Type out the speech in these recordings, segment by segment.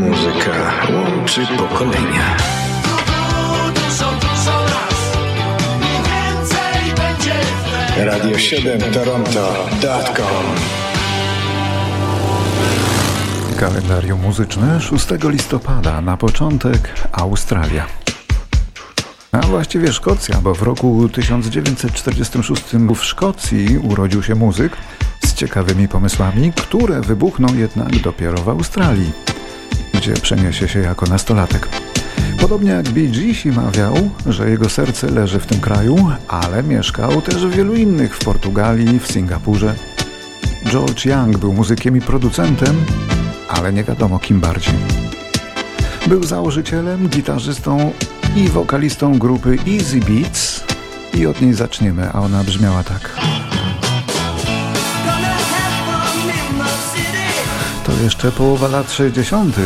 Muzyka łączy pokolenia. Radio 7 Toronto.com Kalendarium muzyczne 6 listopada na początek Australia. A właściwie Szkocja, bo w roku 1946 w Szkocji urodził się muzyk z ciekawymi pomysłami, które wybuchną jednak dopiero w Australii, gdzie przeniesie się jako nastolatek. Podobnie jak Bee Gees mawiał, że jego serce leży w tym kraju, ale mieszkał też w wielu innych, w Portugalii, w Singapurze. George Young był muzykiem i producentem, ale nie wiadomo kim bardziej. Był założycielem, gitarzystą i wokalistą grupy Easy Beats i od niej zaczniemy, a ona brzmiała tak. Jeszcze połowa lat 60.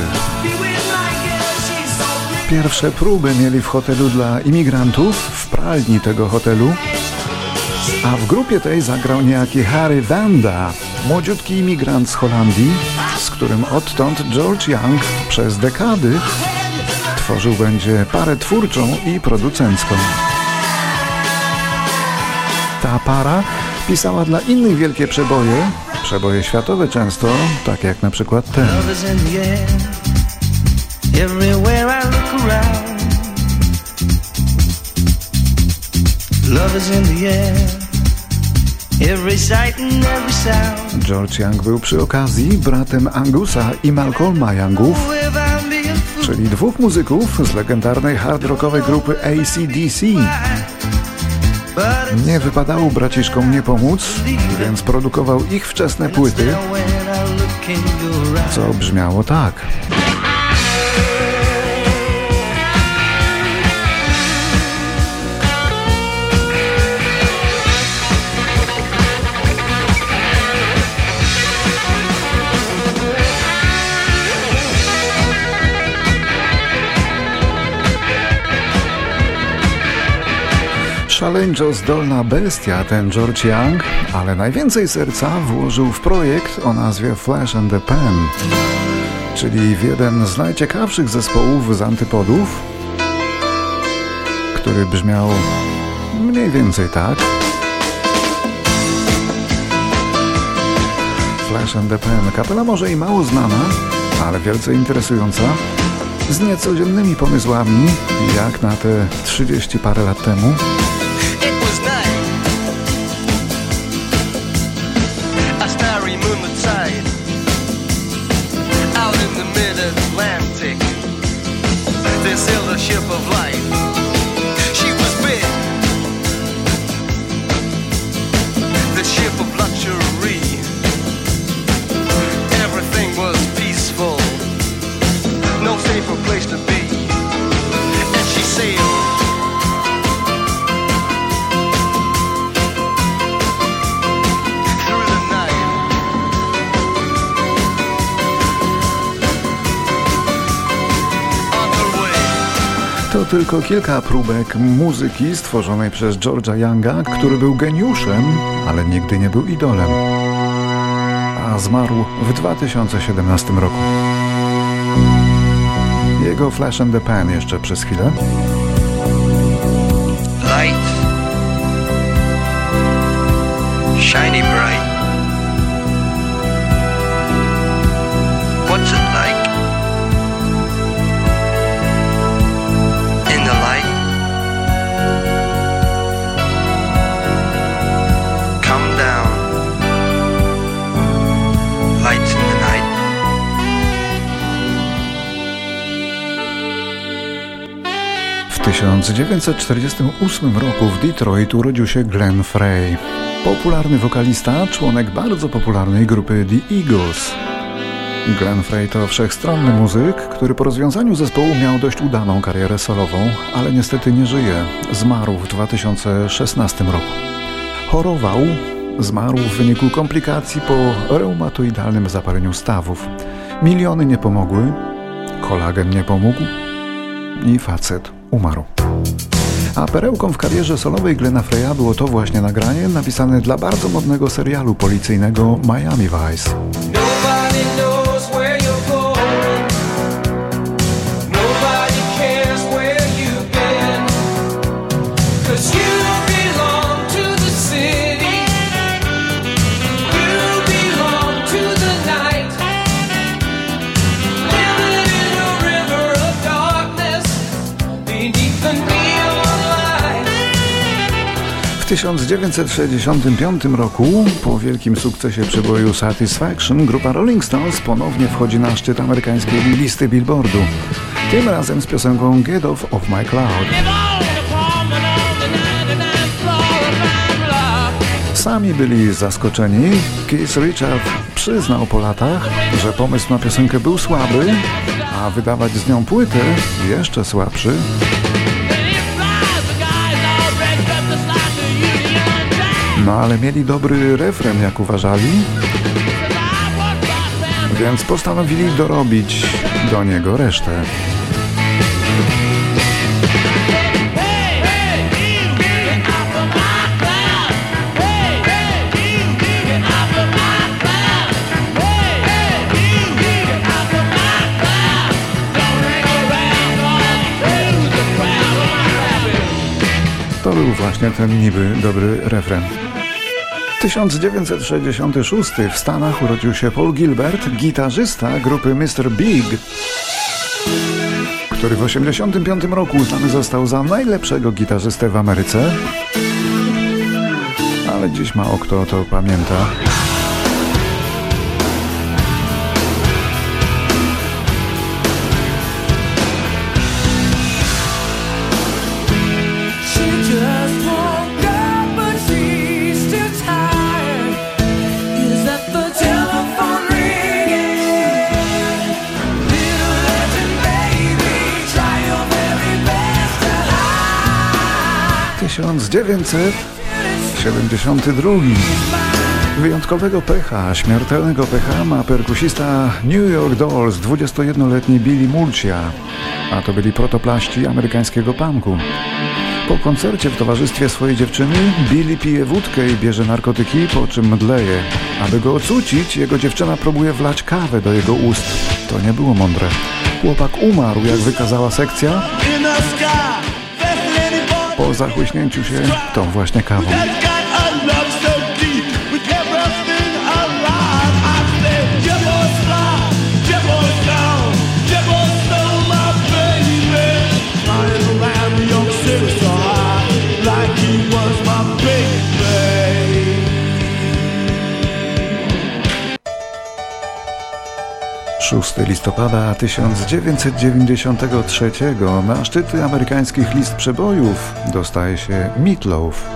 Pierwsze próby mieli w hotelu dla imigrantów, w pralni tego hotelu, a w grupie tej zagrał niejaki Harry Vanda, młodziutki imigrant z Holandii, z którym odtąd George Young przez dekady tworzył będzie parę twórczą i producencką. Ta para pisała dla innych wielkie przeboje, przeboje światowe często, tak jak na przykład ten. George Young był przy okazji bratem Angusa i Malcolma Youngów, czyli dwóch muzyków z legendarnej hard rockowej grupy ACDC. Nie wypadało braciszkom nie pomóc, więc produkował ich wczesne płyty, co brzmiało tak. Szaleńczo zdolna bestia ten George Young, ale najwięcej serca włożył w projekt o nazwie Flash and the Pen, czyli w jeden z najciekawszych zespołów z antypodów, który brzmiał mniej więcej tak. Flash and the Pen, kapela może i mało znana, ale wielce interesująca, z niecodziennymi pomysłami, jak na te 30 parę lat temu. ship of life. To tylko kilka próbek muzyki stworzonej przez George'a Younga, który był geniuszem, ale nigdy nie był idolem. A zmarł w 2017 roku. Jego Flash and the Pan jeszcze przez chwilę. Light. Shiny bright. 1948 roku w Detroit urodził się Glenn Frey, popularny wokalista, członek bardzo popularnej grupy The Eagles. Glenn Frey to wszechstronny muzyk, który po rozwiązaniu zespołu miał dość udaną karierę solową, ale niestety nie żyje. Zmarł w 2016 roku. Chorował, zmarł w wyniku komplikacji po reumatoidalnym zapaleniu stawów. Miliony nie pomogły, kolagen nie pomógł i facet umarł. A perełką w karierze solowej Glena Freya było to właśnie nagranie napisane dla bardzo modnego serialu policyjnego Miami Vice. 1965 roku, po wielkim sukcesie przeboju Satisfaction, grupa Rolling Stones ponownie wchodzi na szczyt amerykańskiej listy Billboardu. Tym razem z piosenką Get Off of My Cloud. Sami byli zaskoczeni. Keith Richard przyznał po latach, że pomysł na piosenkę był słaby, a wydawać z nią płytę jeszcze słabszy. No ale mieli dobry refren, jak uważali, więc postanowili dorobić do niego resztę. 1966 w Stanach urodził się Paul Gilbert, gitarzysta grupy Mr. Big, który w 1985 roku uznany został za najlepszego gitarzystę w Ameryce. Ale dziś mało kto to pamięta. 1972. Wyjątkowego pecha, śmiertelnego pecha ma perkusista New York Dolls, 21-letni Billy Mulcia, a to byli protoplaści amerykańskiego punku. Po koncercie w towarzystwie swojej dziewczyny Billy pije wódkę i bierze narkotyki, po czym mdleje. Aby go ocucić, jego dziewczyna próbuje wlać kawę do jego ust. To nie było mądre. Chłopak umarł, jak wykazała sekcja, po zachłyśnięciu się tą właśnie kawą. Listopada 1993 na szczyty amerykańskich list przebojów dostaje się Meatloaf.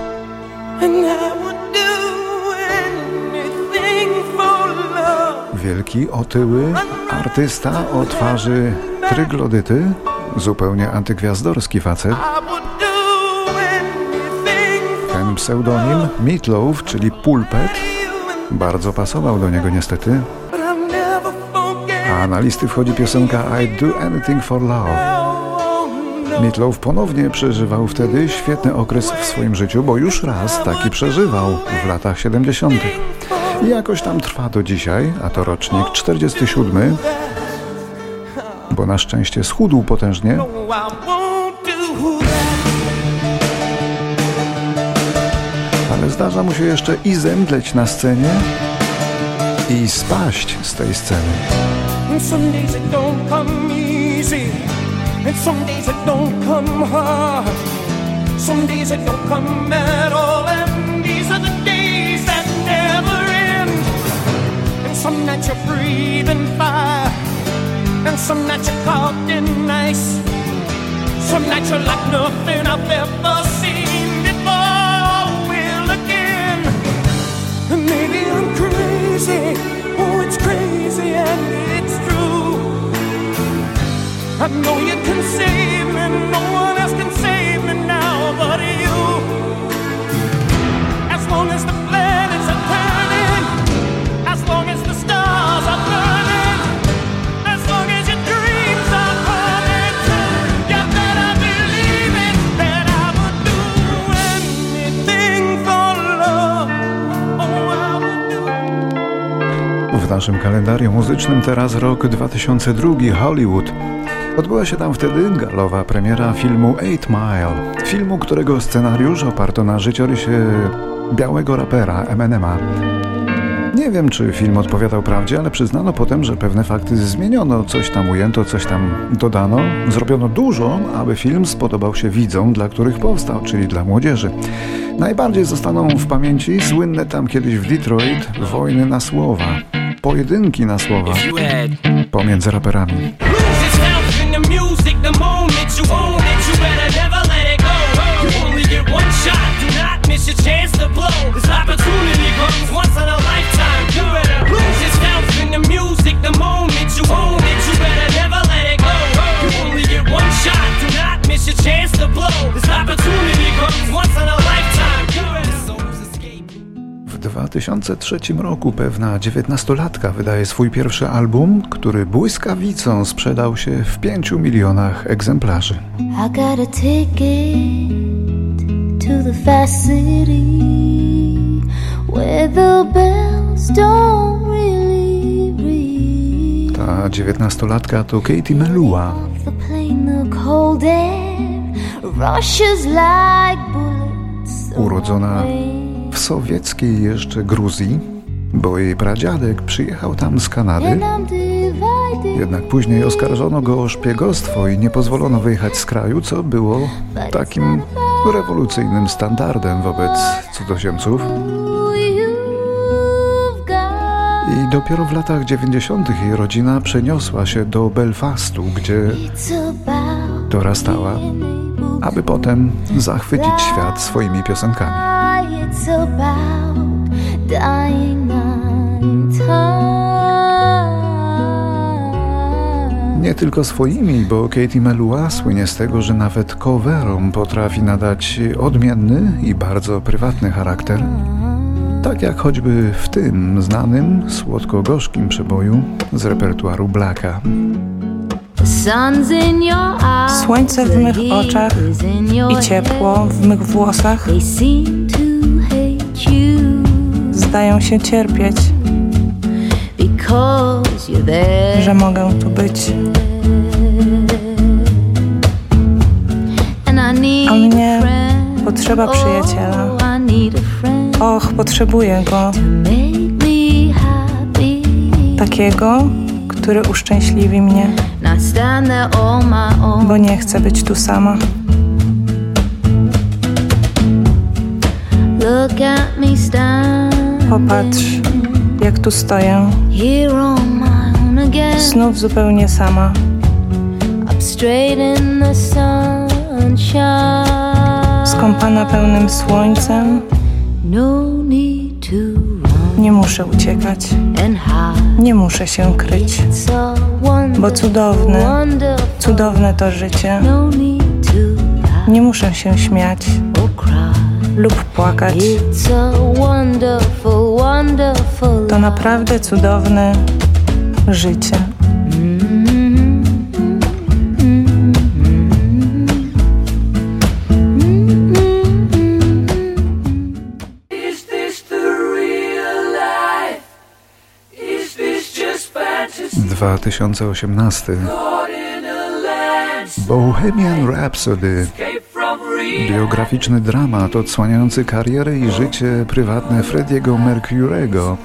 Wielki, otyły, artysta o twarzy tryglodyty, zupełnie antygwiazdorski facet. Ten pseudonim Meatloaf, czyli pulpet, bardzo pasował do niego niestety a na listy wchodzi piosenka I Do Anything for Love. Meatloaf ponownie przeżywał wtedy świetny okres w swoim życiu, bo już raz taki przeżywał w latach 70. I jakoś tam trwa do dzisiaj, a to rocznik 47, bo na szczęście schudł potężnie. Ale zdarza mu się jeszcze i zemdleć na scenie, i spaść z tej sceny. And some days it don't come easy, and some days it don't come hard. Some days it don't come at all, and these are the days that never end. And some nights you're breathing fire, and some nights you're caught in ice. Some nights you're like nothing I've ever seen before. Will again, and maybe I'm crazy. I know you can save me, no one else can save me now but you. As long as the planets are turning, as long as the stars are burning, as long as your dreams are true, you better believe it that I would do anything for love. Oh, I would do. W naszym kalendarium muzycznym teraz rok 2002 Hollywood. Odbyła się tam wtedy galowa premiera filmu Eight Mile, filmu, którego scenariusz oparto na życiorysie białego rapera Eminema. Nie Nie wiem, czy film odpowiadał prawdzie, ale przyznano potem, że pewne fakty zmieniono, coś tam ujęto, coś tam dodano. Zrobiono dużo, aby film spodobał się widzom, dla których powstał, czyli dla młodzieży. Najbardziej zostaną w pamięci słynne tam kiedyś w Detroit wojny na słowa, pojedynki na słowa pomiędzy raperami. 2003 roku pewna dziewiętnastolatka wydaje swój pierwszy album, który błyskawicą sprzedał się w 5 milionach egzemplarzy. I got a ticket to the fast city where the bells don't really ring. Ta dziewiętnastolatka to Katie Melua. Urodzona w sowieckiej jeszcze Gruzji, bo jej pradziadek przyjechał tam z Kanady. Jednak później oskarżono go o szpiegostwo i nie pozwolono wyjechać z kraju, co było takim rewolucyjnym standardem wobec cudzoziemców. I dopiero w latach 90. jej rodzina przeniosła się do Belfastu, gdzie dorastała, aby potem zachwycić świat swoimi piosenkami. Nie tylko swoimi, bo Katie Melua słynie z tego, że nawet coverom potrafi nadać odmienny i bardzo prywatny charakter. Tak jak choćby w tym znanym, słodko-gorzkim przeboju z repertuaru Blacka. Słońce w mych oczach i ciepło w mych włosach zdają się cierpieć, że mogę tu być. A mnie potrzeba przyjaciela. Och, potrzebuję go. Takiego, który uszczęśliwi mnie, bo nie chcę być tu sama. Popatrz, jak tu stoję. Znów zupełnie sama. Skąpana pełnym słońcem. No nie muszę uciekać. Nie muszę się kryć. Bo cudowne, cudowne to życie. No nie muszę się śmiać lub płakać. To naprawdę cudowne życie. 2018 Bohemian Rhapsody Biograficzny dramat odsłaniający karierę i życie prywatne Frediego Mercury'ego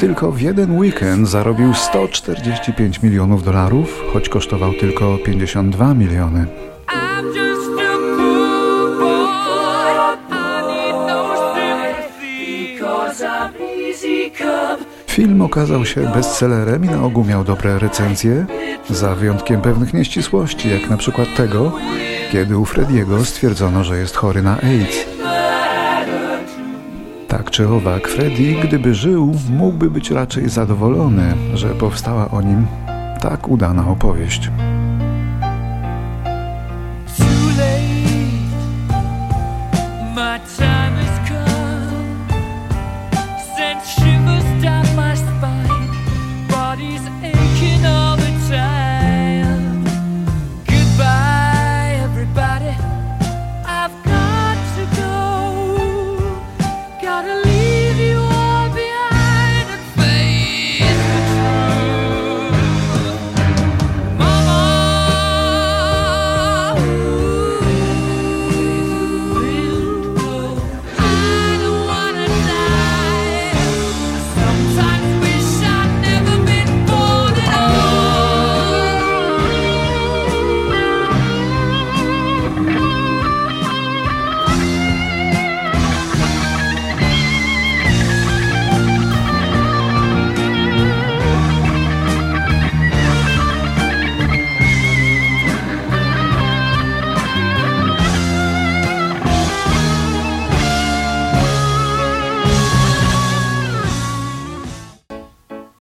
tylko w jeden weekend zarobił 145 milionów dolarów, choć kosztował tylko 52 miliony. Film okazał się bestsellerem i na ogół miał dobre recenzje, za wyjątkiem pewnych nieścisłości, jak na przykład tego, kiedy u Frediego stwierdzono, że jest chory na AIDS. Tak czy owak, Freddy, gdyby żył, mógłby być raczej zadowolony, że powstała o nim tak udana opowieść.